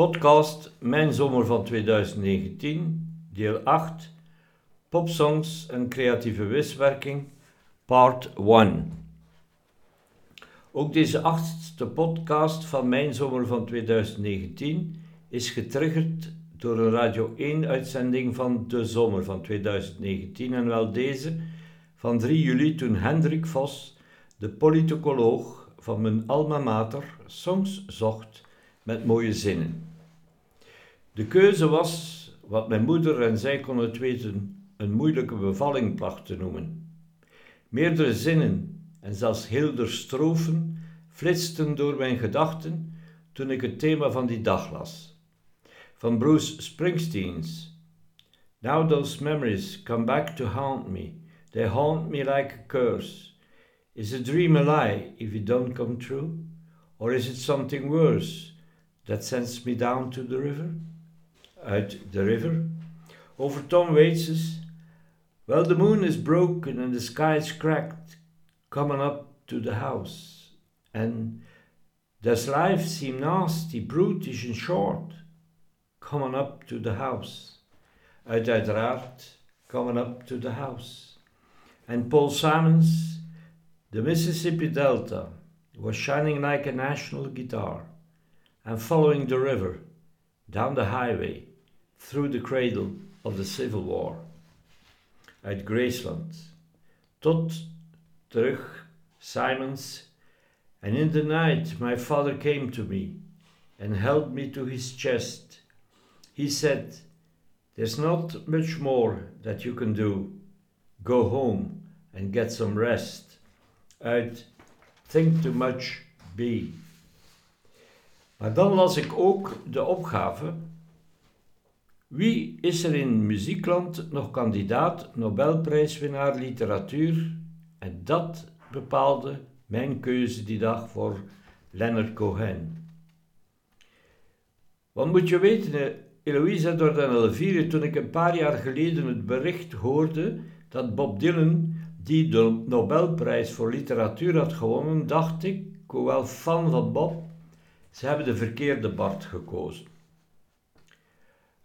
Podcast Mijn Zomer van 2019, deel 8, Popsongs en creatieve wiswerking, part 1. Ook deze achtste podcast van Mijn Zomer van 2019 is getriggerd door een Radio 1-uitzending van de zomer van 2019 en wel deze van 3 juli toen Hendrik Vos, de politicoloog van mijn alma mater, songs zocht met mooie zinnen. De keuze was wat mijn moeder en zij kon het weten een moeilijke bevalling placht te noemen. Meerdere zinnen en zelfs heel strofen flitsten door mijn gedachten toen ik het thema van die dag las. Van Bruce Springsteen's Now those memories come back to haunt me. They haunt me like a curse. Is a dream a lie if it don't come true? Or is it something worse that sends me down to the river? Uit The River. Over Tom Waits's Well, the moon is broken and the sky is cracked, coming up to the house. And does life seem nasty, brutish and short, coming up to the house? Uit uiteraard, coming up to the house. And Paul Simon's The Mississippi Delta was shining like a national guitar and following the river down the highway through the cradle of the Civil War. Uit Graceland tot terug Simons and in the night my father came to me and held me to his chest. He said, There's not much more that you can do. Go home and get some rest. Uit Think Too Much Be. Maar dan las ik ook de opgave. Wie is er in muziekland nog kandidaat Nobelprijswinnaar literatuur? En dat bepaalde mijn keuze die dag voor Leonard Cohen. Want moet je weten, Eloisa Dordan toen ik een paar jaar geleden het bericht hoorde dat Bob Dylan die de Nobelprijs voor literatuur had gewonnen, dacht ik, hoewel fan van Bob, ze hebben de verkeerde Bart gekozen.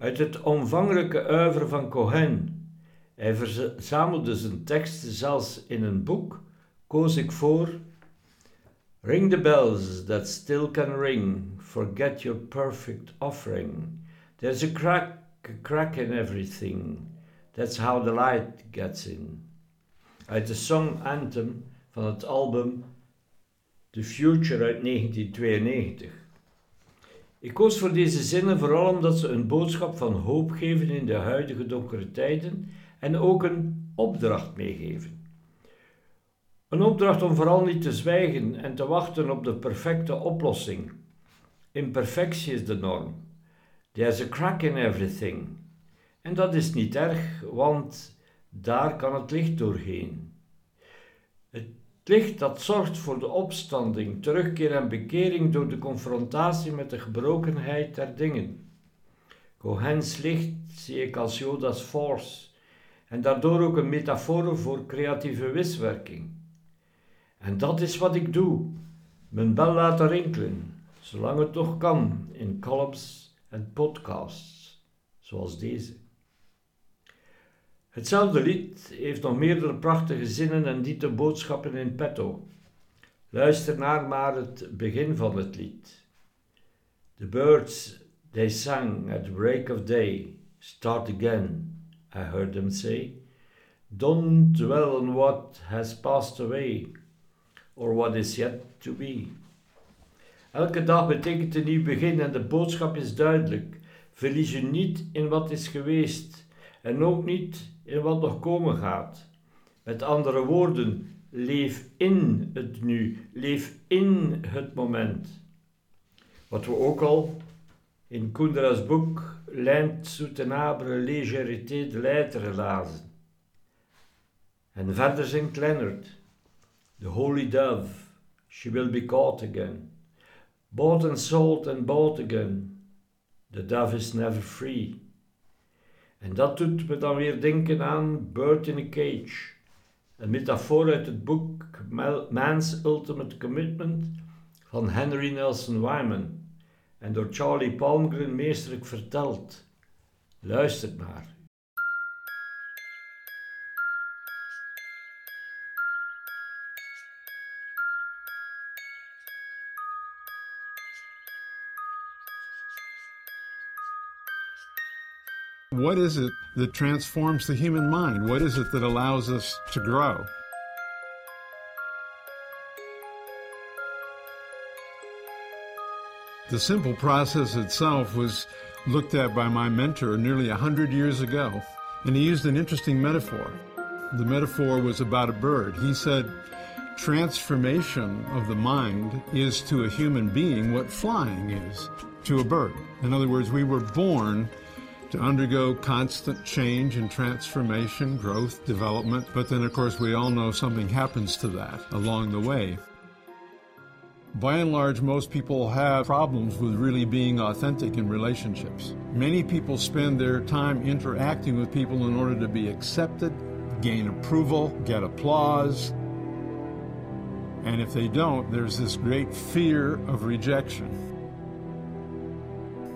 Uit het omvangrijke uiver van Cohen, hij verzamelde zijn teksten zelfs in een boek, koos ik voor Ring the bells that still can ring, forget your perfect offering. There's a crack, a crack in everything, that's how the light gets in uit de Song Anthem van het album The Future uit 1992. Ik koos voor deze zinnen vooral omdat ze een boodschap van hoop geven in de huidige donkere tijden en ook een opdracht meegeven. Een opdracht om vooral niet te zwijgen en te wachten op de perfecte oplossing. Imperfectie is de norm. There's a crack in everything. En dat is niet erg, want daar kan het licht doorheen. Licht dat zorgt voor de opstanding, terugkeer en bekering door de confrontatie met de gebrokenheid der dingen. Cohen's licht zie ik als Jodas force en daardoor ook een metafoor voor creatieve wiswerking. En dat is wat ik doe: mijn bel laten rinkelen, zolang het nog kan, in columns en podcasts zoals deze. Hetzelfde lied heeft nog meerdere prachtige zinnen en diepe boodschappen in petto. Luister naar maar het begin van het lied. The birds they sang at break of day, start again, I heard them say. Don't dwell on what has passed away, or what is yet to be. Elke dag betekent een nieuw begin en de boodschap is duidelijk. Verlies je niet in wat is geweest en ook niet in wat nog komen gaat. Met andere woorden, leef in het nu, leef in het moment. Wat we ook al in Kundra's boek L'Inde soutenable légèreté de l'être lazen. En verder zingt Leonard, The Holy Dove, she will be caught again. Bought and sold and bought again, the dove is never free. En dat doet me dan weer denken aan Bird in a Cage, een metafoor uit het boek Man's Ultimate Commitment van Henry Nelson Wyman. en door Charlie Palmgren meesterlijk verteld. Luistert maar. What is it that transforms the human mind? What is it that allows us to grow? The simple process itself was looked at by my mentor nearly a hundred years ago, and he used an interesting metaphor. The metaphor was about a bird. He said, Transformation of the mind is to a human being what flying is to a bird. In other words, we were born to undergo constant change and transformation, growth, development. But then, of course, we all know something happens to that along the way. By and large, most people have problems with really being authentic in relationships. Many people spend their time interacting with people in order to be accepted, gain approval, get applause. And if they don't, there's this great fear of rejection.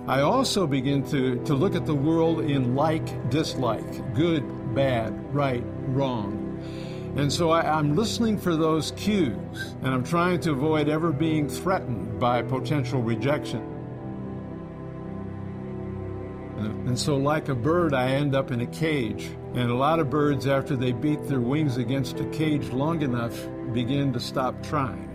I also begin to, to look at the world in like, dislike, good, bad, right, wrong. And so I, am listening for those cues, and I'm trying to avoid ever being threatened by potential rejection. And so, like a bird, I end up in a cage. And a lot of birds, after they beat their wings against a cage long enough, begin to stop trying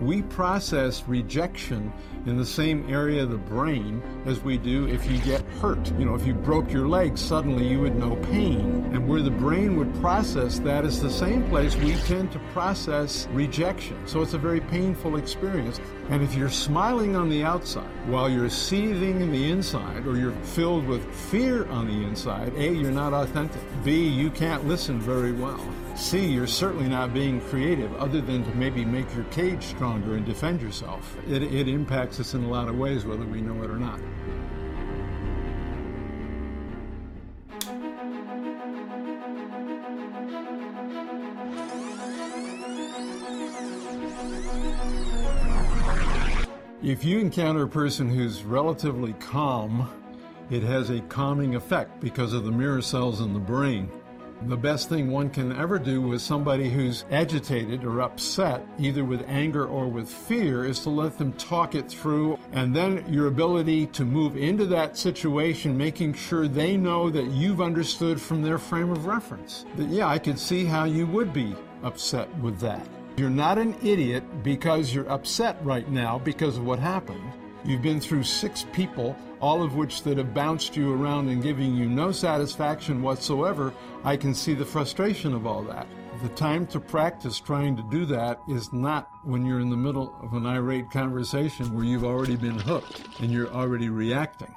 we process rejection in the same area of the brain as we do if you get hurt. You know, if you broke your leg, suddenly you would know pain. And where the brain would process that is the same place we tend to process rejection. So it's a very painful experience. And if you're smiling on the outside while you're seething in the inside, or you're filled with fear on the inside, A, you're not authentic. B, you can't listen very well. C, you're certainly not being creative other than to maybe make your cage stronger and defend yourself. It, it impacts us in a lot of ways, whether we know it or not. If you encounter a person who's relatively calm, it has a calming effect because of the mirror cells in the brain. The best thing one can ever do with somebody who's agitated or upset, either with anger or with fear, is to let them talk it through. And then your ability to move into that situation, making sure they know that you've understood from their frame of reference. That, yeah, I could see how you would be upset with that. You're not an idiot because you're upset right now because of what happened. You've been through six people, all of which that have bounced you around and giving you no satisfaction whatsoever. I can see the frustration of all that. The time to practice trying to do that is not when you're in the middle of an irate conversation where you've already been hooked and you're already reacting.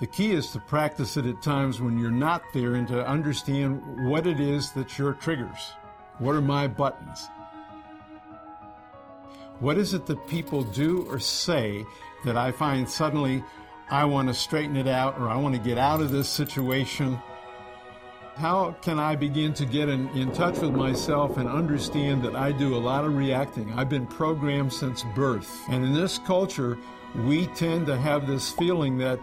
The key is to practice it at times when you're not there and to understand what it is that's your triggers. What are my buttons? What is it that people do or say that I find suddenly I want to straighten it out or I want to get out of this situation? How can I begin to get in, in touch with myself and understand that I do a lot of reacting? I've been programmed since birth. And in this culture, we tend to have this feeling that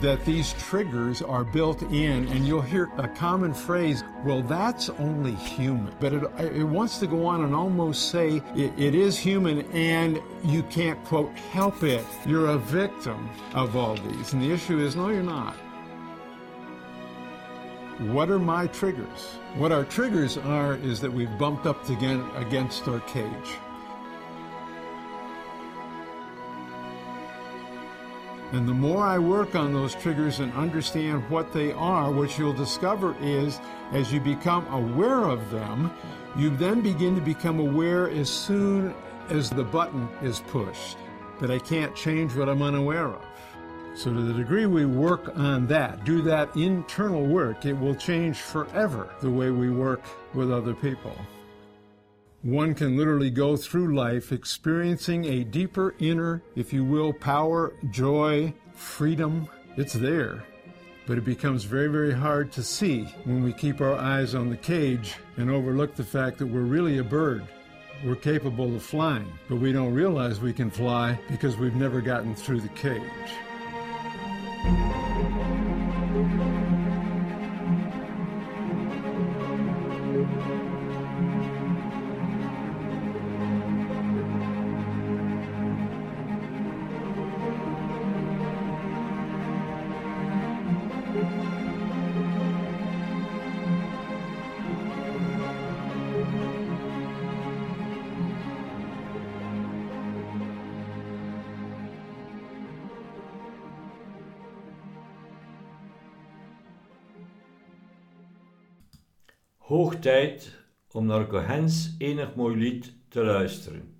that these triggers are built in, and you'll hear a common phrase, well, that's only human. But it, it wants to go on and almost say it, it is human and you can't, quote, help it. You're a victim of all these. And the issue is, no, you're not. What are my triggers? What our triggers are is that we've bumped up again against our cage. And the more I work on those triggers and understand what they are, what you'll discover is as you become aware of them, you then begin to become aware as soon as the button is pushed that I can't change what I'm unaware of. So, to the degree we work on that, do that internal work, it will change forever the way we work with other people. One can literally go through life experiencing a deeper inner, if you will, power, joy, freedom. It's there. But it becomes very, very hard to see when we keep our eyes on the cage and overlook the fact that we're really a bird we're capable of flying, but we don't realize we can fly because we've never gotten through the cage. Hoog tijd om naar Cohens enig mooi lied te luisteren.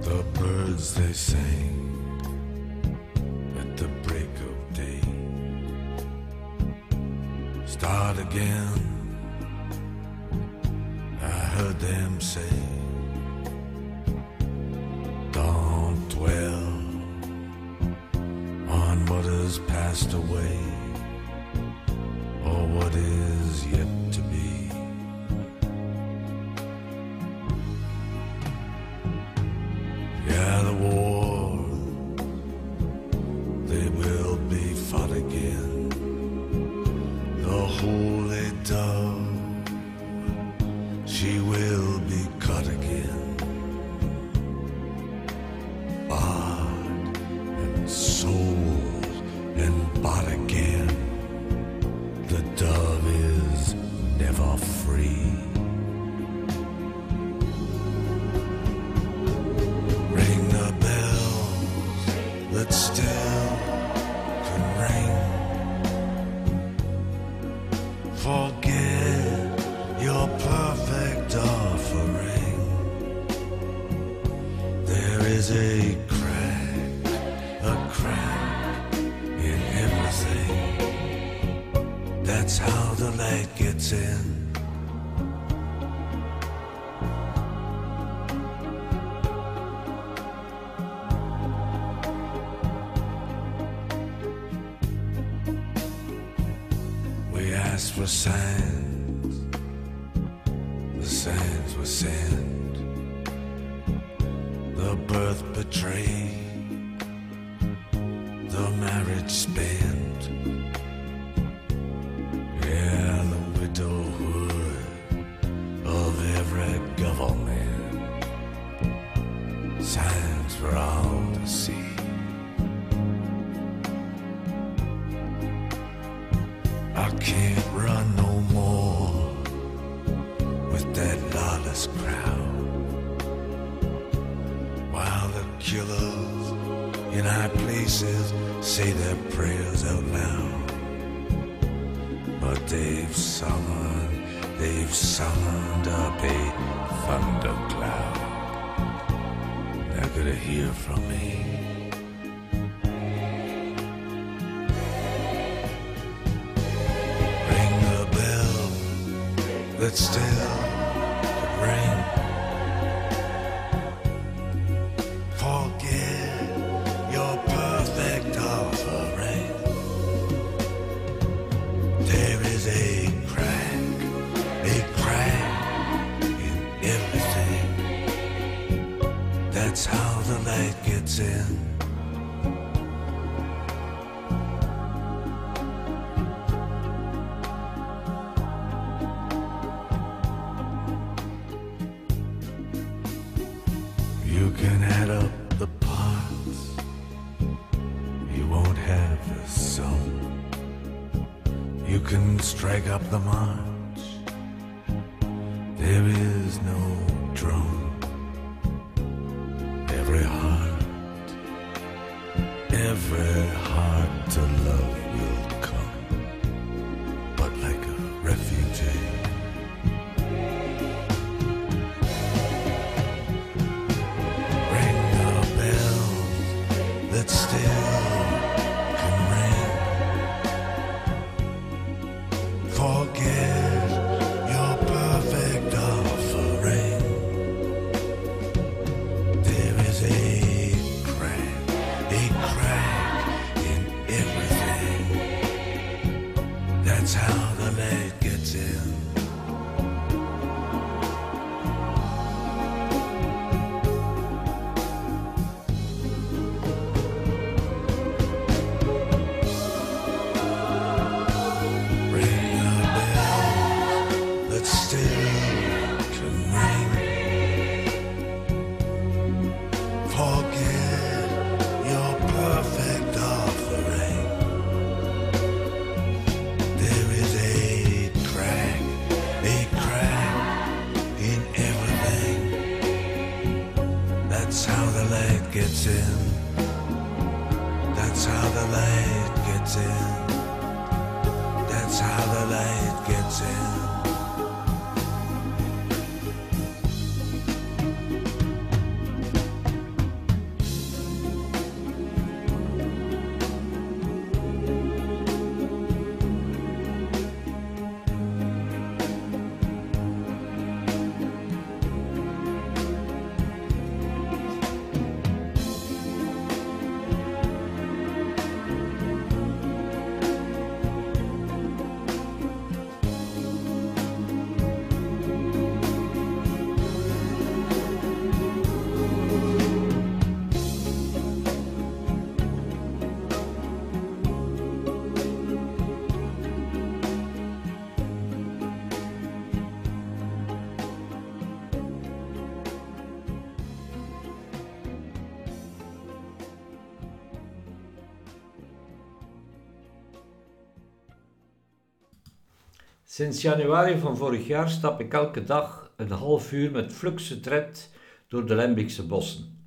The birds they sang at the break of day start again. Will be caught again. Bought and sold and bought again. The dove is never free. I can't run no more with that lawless crowd. While the killers in high places say their prayers out loud. But they've summoned, they've summoned up a thundercloud. They're gonna hear from me. Ring the You can strike up the march. There is no drum. Every heart, every heart to love gets in. That's how the light gets in. That's how the light gets in. Sinds januari van vorig jaar stap ik elke dag een half uur met fluxe tred door de Lembikse bossen.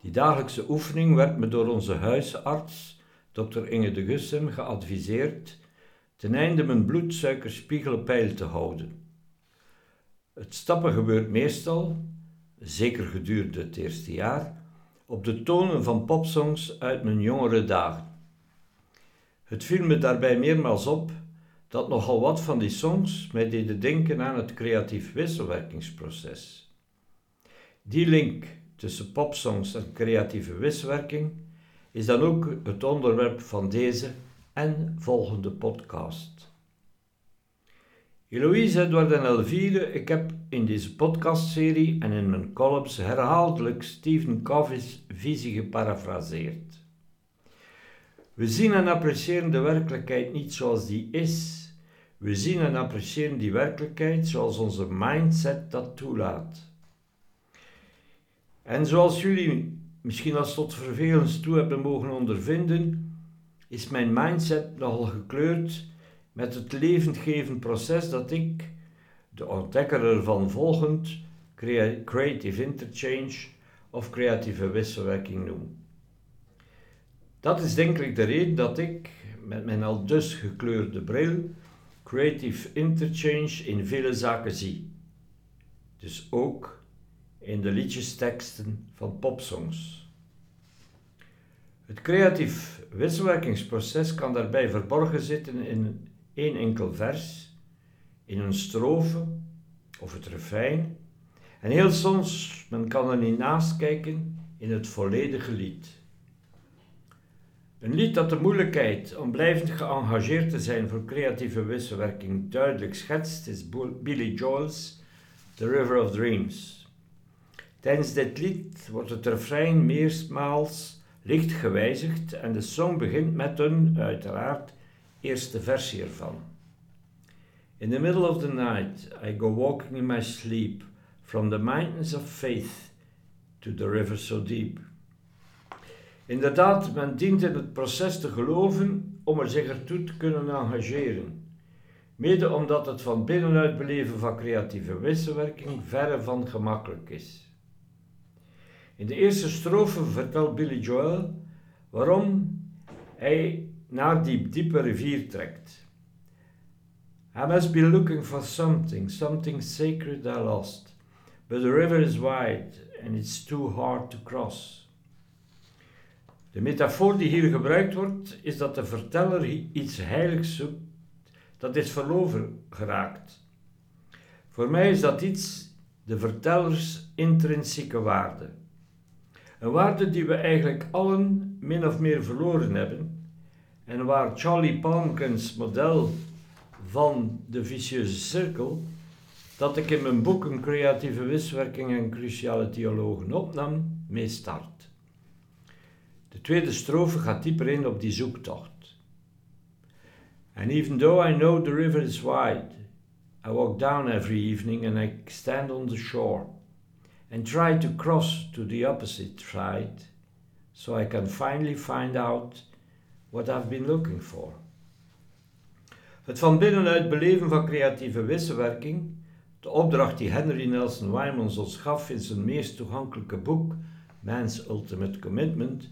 Die dagelijkse oefening werd me door onze huisarts, Dr. Inge de Gussem, geadviseerd ten einde mijn bloedsuikerspiegel op peil te houden. Het stappen gebeurt meestal, zeker gedurende het eerste jaar, op de tonen van popsongs uit mijn jongere dagen. Het viel me daarbij meermaals op dat nogal wat van die songs mij deden denken aan het creatief wisselwerkingsproces. Die link tussen popsongs en creatieve wisselwerking is dan ook het onderwerp van deze en volgende podcast. Eloïse, Edward en Elvire, ik heb in deze podcastserie en in mijn columns herhaaldelijk Stephen Covey's visie geparafraseerd. We zien en appreciëren de werkelijkheid niet zoals die is. We zien en appreciëren die werkelijkheid zoals onze mindset dat toelaat. En zoals jullie misschien als tot vervelens toe hebben mogen ondervinden, is mijn mindset nogal gekleurd met het levendgevend proces dat ik, de ontdekker ervan volgend, creative interchange of creatieve wisselwerking noem. Dat is denk ik de reden dat ik, met mijn al dus gekleurde bril, creative interchange in vele zaken zie. Dus ook in de liedjesteksten van popsongs. Het creatief wisselwerkingsproces kan daarbij verborgen zitten in één enkel vers, in een strofe of het refrein, en heel soms, men kan er niet naast kijken, in het volledige lied. Een lied dat de moeilijkheid om blijvend geëngageerd te zijn voor creatieve wisselwerking duidelijk schetst, is Billy Joel's The River of Dreams. Tijdens dit lied wordt het refrein meermaals licht gewijzigd en de song begint met een, uiteraard, eerste versie ervan. In the middle of the night I go walking in my sleep from the mountains of faith to the river so deep. Inderdaad, men dient in het proces te geloven om er zich ertoe te kunnen engageren. Mede omdat het van binnenuit beleven van creatieve wisselwerking verre van gemakkelijk is. In de eerste strofe vertelt Billy Joel waarom hij naar die diepe rivier trekt. I must be looking for something, something sacred I lost, but the river is wide and it's too hard to cross. De metafoor die hier gebruikt wordt, is dat de verteller iets heiligs zoekt dat is verloren geraakt. Voor mij is dat iets de vertellers intrinsieke waarde. Een waarde die we eigenlijk allen min of meer verloren hebben en waar Charlie Palmkins model van de vicieuze cirkel dat ik in mijn boek Een creatieve wiswerking en cruciale dialogen opnam, mee start. De tweede strofe gaat dieper in op die zoektocht. And even though I know the river is wide, I walk down every evening and I stand on the shore and try to cross to the opposite side so I can finally find out what I've been looking for. Het van binnenuit beleven van creatieve wisselwerking, de opdracht die Henry Nelson Wymans ons gaf in zijn meest toegankelijke boek, Man's Ultimate Commitment,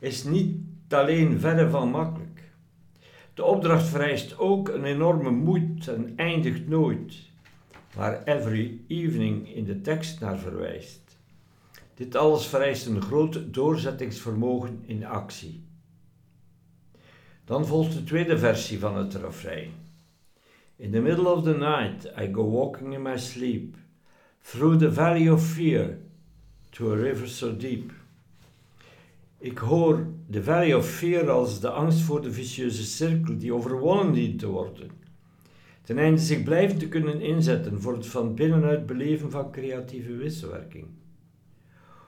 is niet alleen verre van makkelijk. De opdracht vereist ook een enorme moed en eindigt nooit, waar every evening in de tekst naar verwijst. Dit alles vereist een groot doorzettingsvermogen in actie. Dan volgt de tweede versie van het refrein. In the middle of the night I go walking in my sleep, through the valley of fear, to a river so deep. Ik hoor de valley of fear als de angst voor de vicieuze cirkel die overwonnen dient te worden. Ten einde zich blijven te kunnen inzetten voor het van binnenuit beleven van creatieve wisselwerking.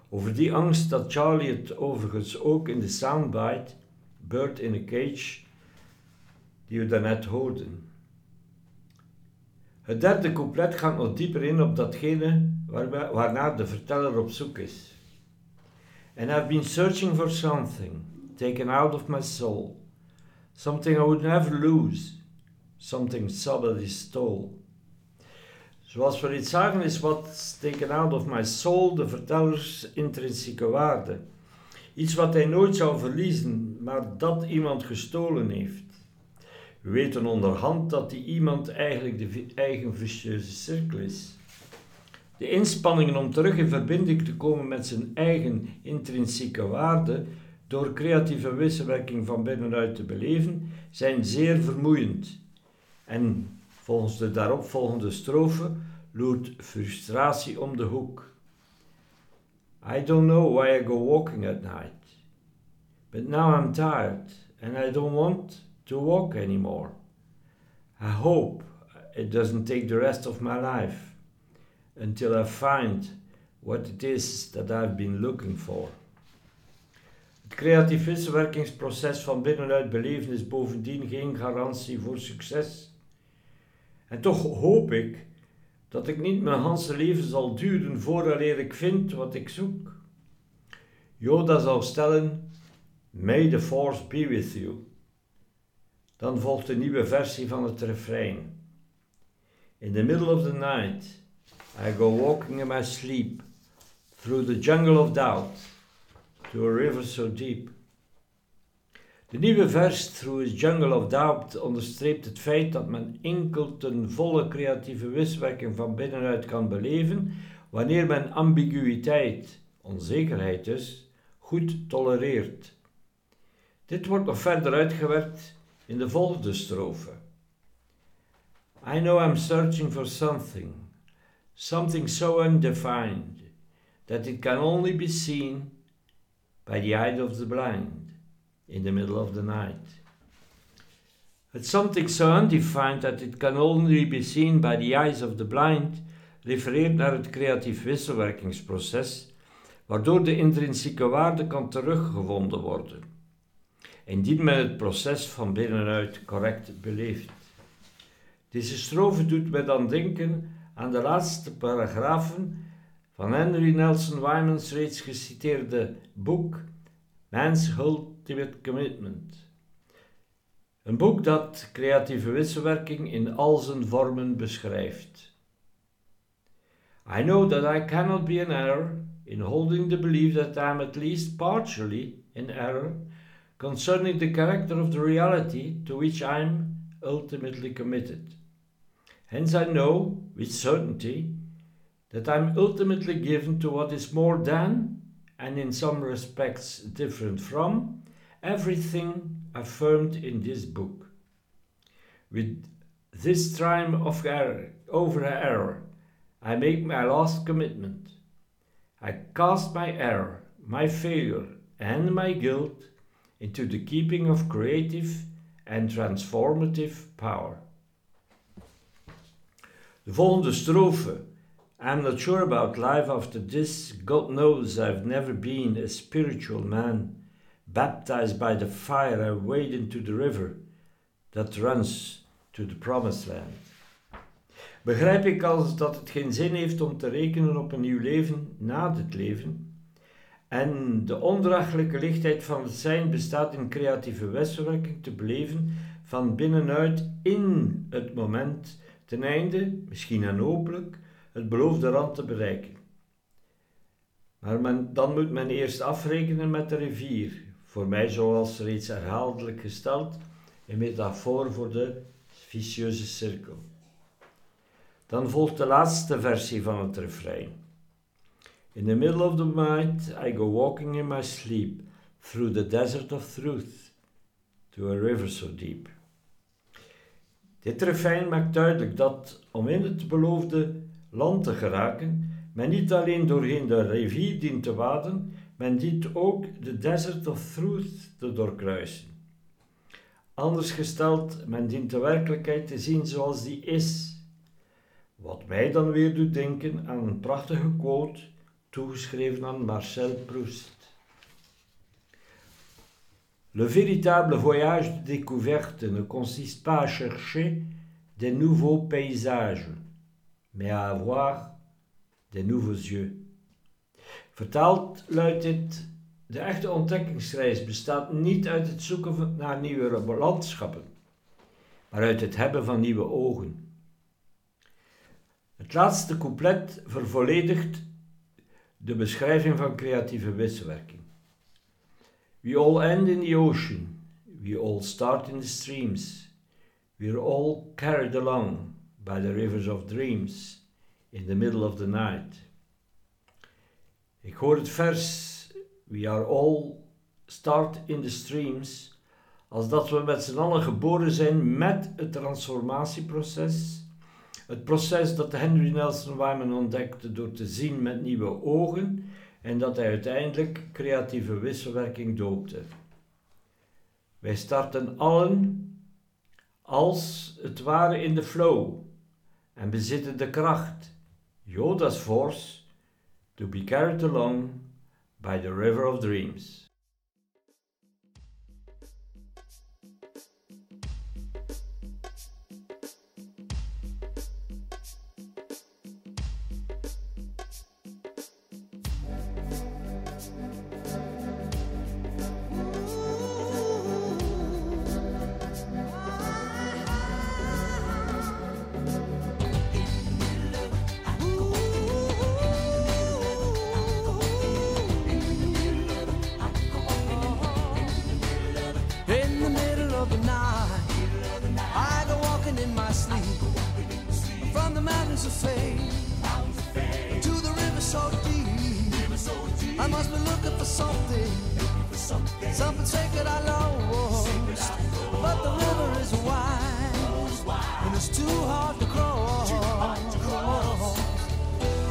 Over die angst dat Charlie het overigens ook in de soundbite Bird in a Cage, die we daarnet hoorden. Het derde couplet gaat nog dieper in op datgene waar, waarnaar de verteller op zoek is. And I've been searching for something taken out of my soul, something I would never lose, something somebody stole. Zoals we iets zagen is wat taken out of my soul de vertellers intrinsieke waarde. Iets wat hij nooit zou verliezen, maar dat iemand gestolen heeft. We weten onderhand dat die iemand eigenlijk de eigen vicieuze cirkel is. De inspanningen om terug in verbinding te komen met zijn eigen intrinsieke waarde door creatieve wisselwerking van binnenuit te beleven, zijn zeer vermoeiend. En volgens de daaropvolgende strofe loert frustratie om de hoek. I don't know why I go walking at night, but now I'm tired and I don't want to walk anymore. I hope it doesn't take the rest of my life until I find what it is that I've been looking for. Het creatief wisselwerkingsproces van binnenuit beleven is bovendien geen garantie voor succes. En toch hoop ik dat ik niet mijn hele leven zal duren vooraleer ik vind wat ik zoek. Yoda zal stellen: May the force be with you. Dan volgt een nieuwe versie van het refrein. In the middle of the night, I go walking in my sleep through the jungle of doubt to a river so deep. De nieuwe vers Through a Jungle of Doubt onderstreept het feit dat men enkel ten volle creatieve wiswerking van binnenuit kan beleven wanneer men ambiguïteit, onzekerheid dus, goed tolereert. Dit wordt nog verder uitgewerkt in de volgende strofe. I know I'm searching for something, something so undefined that it can only be seen by the eye of the blind in the middle of the night. It's something so undefined that it can only be seen by the eyes of the blind refereert naar het creatief wisselwerkingsproces, waardoor de intrinsieke waarde kan teruggevonden worden indien men het proces van binnenuit correct beleeft. Deze strofe doet mij dan denken aan de laatste paragrafen van Henry Nelson Wymans reeds geciteerde boek Man's Ultimate Commitment. Een boek dat creatieve wisselwerking in al zijn vormen beschrijft. I know that I cannot be in error in holding the belief that I am at least partially in error concerning the character of the reality to which I am ultimately committed. Hence, I know with certainty that I am ultimately given to what is more than, and in some respects different from, everything affirmed in this book. With this triumph of error, over error, I make my last commitment. I cast my error, my failure, and my guilt into the keeping of creative and transformative power. De volgende strofe. I'm not sure about life after this. God knows I've never been a spiritual man. Baptized by the fire, I wade into the river that runs to the promised land. Begrijp ik als dat het geen zin heeft om te rekenen op een nieuw leven na het leven? En de ondraaglijke lichtheid van het zijn bestaat in creatieve wisselwerking te beleven van binnenuit in het moment, ten einde, misschien en hopelijk, het beloofde rand te bereiken. Maar dan moet men eerst afrekenen met de rivier, voor mij zoals reeds herhaaldelijk gesteld, een metafoor voor de vicieuze cirkel. Dan volgt de laatste versie van het refrein. In the middle of the night I go walking in my sleep through the desert of truth to a river so deep. Dit refrein maakt duidelijk dat om in het beloofde land te geraken, men niet alleen doorheen de rivier dient te waden, men dient ook de desert of truth te doorkruisen. Anders gesteld, men dient de werkelijkheid te zien zoals die is. Wat mij dan weer doet denken aan een prachtige quote toegeschreven aan Marcel Proust. Le véritable voyage de découverte ne consiste pas à chercher des nouveaux paysages, mais à avoir des nouveaux yeux. Vertaald luidt dit: De echte ontdekkingsreis bestaat niet uit het zoeken naar nieuwe landschappen, maar uit het hebben van nieuwe ogen. Het laatste couplet vervolledigt de beschrijving van creatieve wisselwerking. We all end in the ocean, we all start in the streams, we're all carried along by the rivers of dreams in the middle of the night. Ik hoor het vers We are all start in the streams als dat we met z'n allen geboren zijn met het transformatieproces. Het proces dat Henry Nelson Wyman ontdekte door te zien met nieuwe ogen en dat hij uiteindelijk creatieve wisselwerking doopte. Wij starten allen als het ware in de flow en bezitten de kracht, Yoda's force, to be carried along by the river of dreams. I must be looking for something, looking for something, something sacred I lost. Sacred but the river is wide, wide, and it's too hard to cross. Hard to cross.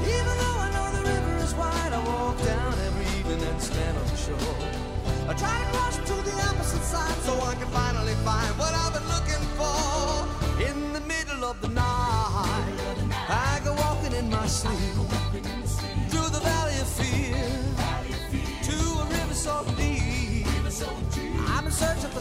Even though I know the river is wide, I walk down every evening and stand on the shore.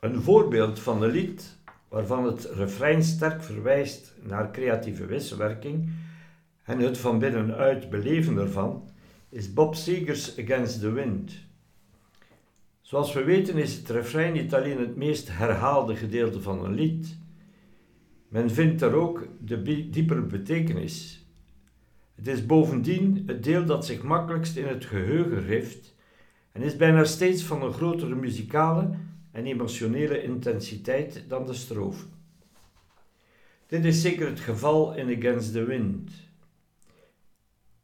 Een voorbeeld van een lied waarvan het refrein sterk verwijst naar creatieve wisselwerking en het van binnenuit beleven ervan, is Bob Seger's Against the Wind. Zoals we weten is het refrein niet alleen het meest herhaalde gedeelte van een lied, men vindt er ook de diepere betekenis. Het is bovendien het deel dat zich makkelijkst in het geheugen rift en is bijna steeds van een grotere muzikale en emotionele intensiteit dan de strofe. Dit is zeker het geval in Against the Wind.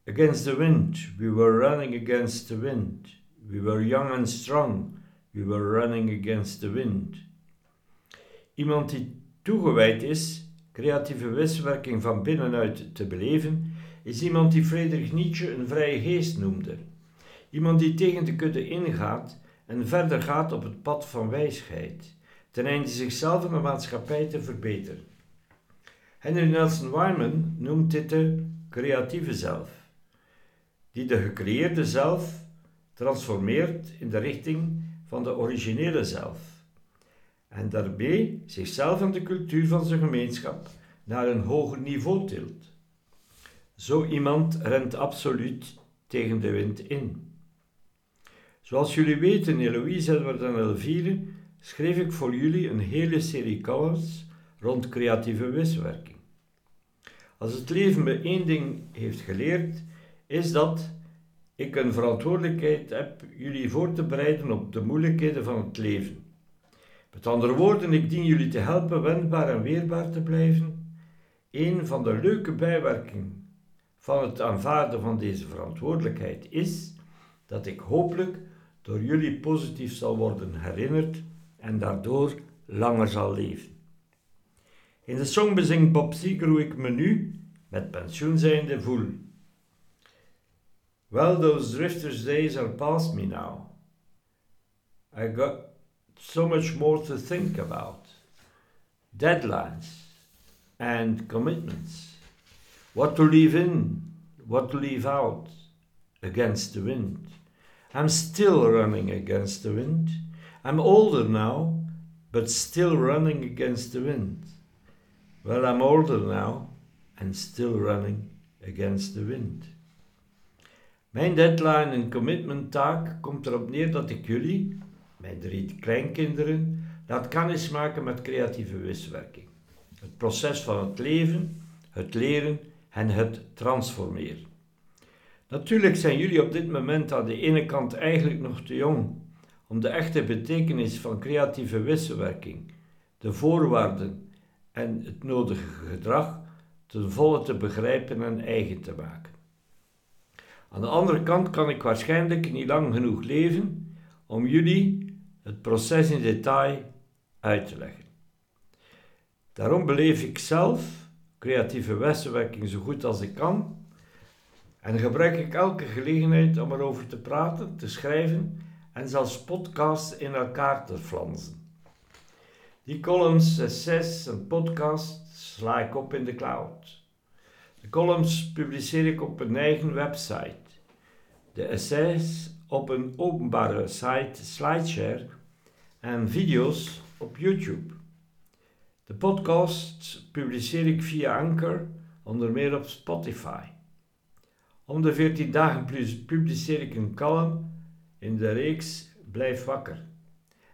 Against the wind, we were running against the wind. We were young and strong, we were running against the wind. Iemand die toegewijd is creatieve wisselwerking van binnenuit te beleven, is iemand die Friedrich Nietzsche een vrije geest noemde. Iemand die tegen de kudde ingaat en verder gaat op het pad van wijsheid, ten einde zichzelf en de maatschappij te verbeteren. Henry Nelson Wyman noemt dit de creatieve zelf, die de gecreëerde zelf transformeert in de richting van de originele zelf en daarmee zichzelf en de cultuur van zijn gemeenschap naar een hoger niveau tilt. Zo iemand rent absoluut tegen de wind in. Zoals jullie weten, Eloïse, Edward en Elvire, schreef ik voor jullie een hele serie columns rond creatieve wisselwerking. Als het leven me één ding heeft geleerd, is dat ik een verantwoordelijkheid heb jullie voor te bereiden op de moeilijkheden van het leven. Met andere woorden, ik dien jullie te helpen wendbaar en weerbaar te blijven. Een van de leuke bijwerkingen van het aanvaarden van deze verantwoordelijkheid is dat ik hopelijk door jullie positief zal worden herinnerd en daardoor langer zal leven. In de song bezingt Bob Seger hoe ik me nu, met pensioen zijnde, voel. Well, those drifters days are past me now. I got so much more to think about. Deadlines and commitments. What to leave in, what to leave out against the wind. I'm still running against the wind. I'm older now, but still running against the wind. Well, I'm older now and still running against the wind. Mijn deadline en commitment taak komt erop neer dat ik jullie, mijn drie kleinkinderen, laat kennis maken met creatieve wiswerking. Het proces van het leven, het leren en het transformeren. Natuurlijk zijn jullie op dit moment aan de ene kant eigenlijk nog te jong om de echte betekenis van creatieve wisselwerking, de voorwaarden en het nodige gedrag ten volle te begrijpen en eigen te maken. Aan de andere kant kan ik waarschijnlijk niet lang genoeg leven om jullie het proces in detail uit te leggen. Daarom beleef ik zelf creatieve wisselwerking zo goed als ik kan en gebruik ik elke gelegenheid om erover te praten, te schrijven en zelfs podcasts in elkaar te flansen. Die columns, essays en podcasts sla ik op in de cloud. De columns publiceer ik op een eigen website. De essays op een openbare site SlideShare en video's op YouTube. De podcast publiceer ik via Anchor, onder meer op Spotify. Om de 14 dagen plus publiceer ik een column in de reeks Blijf wakker.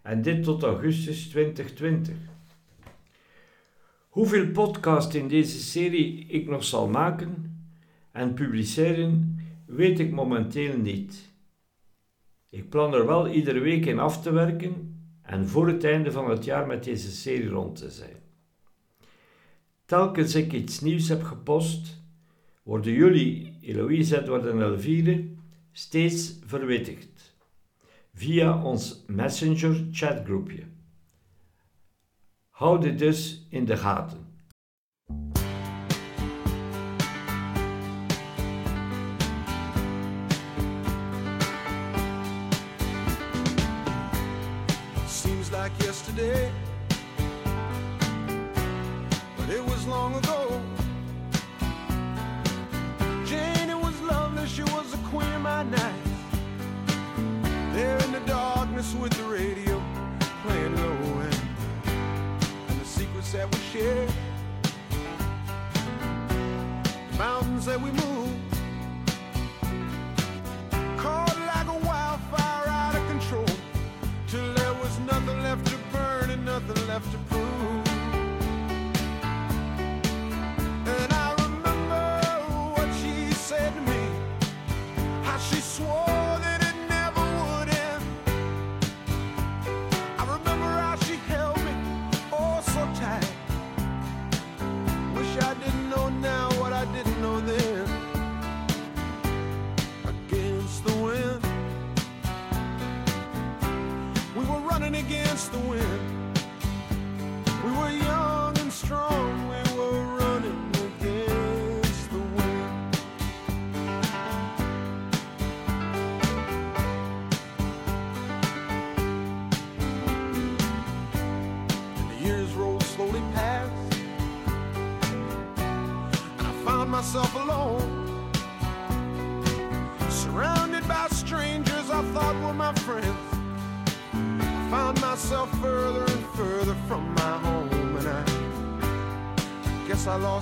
En dit tot augustus 2020. Hoeveel podcast in deze serie ik nog zal maken en publiceren, weet ik momenteel niet. Ik plan er wel iedere week in af te werken en voor het einde van het jaar met deze serie rond te zijn. Telkens ik iets nieuws heb gepost, worden jullie, Eloïse, Edward en Elvire, steeds verwittigd via ons Messenger chatgroepje. Houd dit dus in de gaten. Seems like yesterday, darkness with the radio playing low and, and the secrets that we share, the mountains that we move.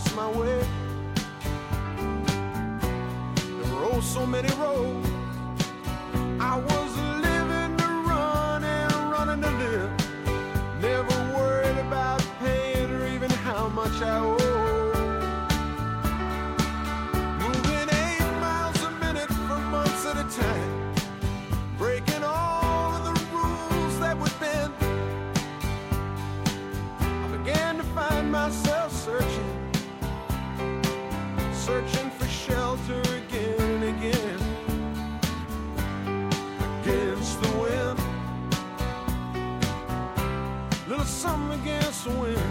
Lost my way. There were oh so many roads. I was living to run and running to live. Never worried about paying or even how much I owe. Moving eight miles a minute for months at a time something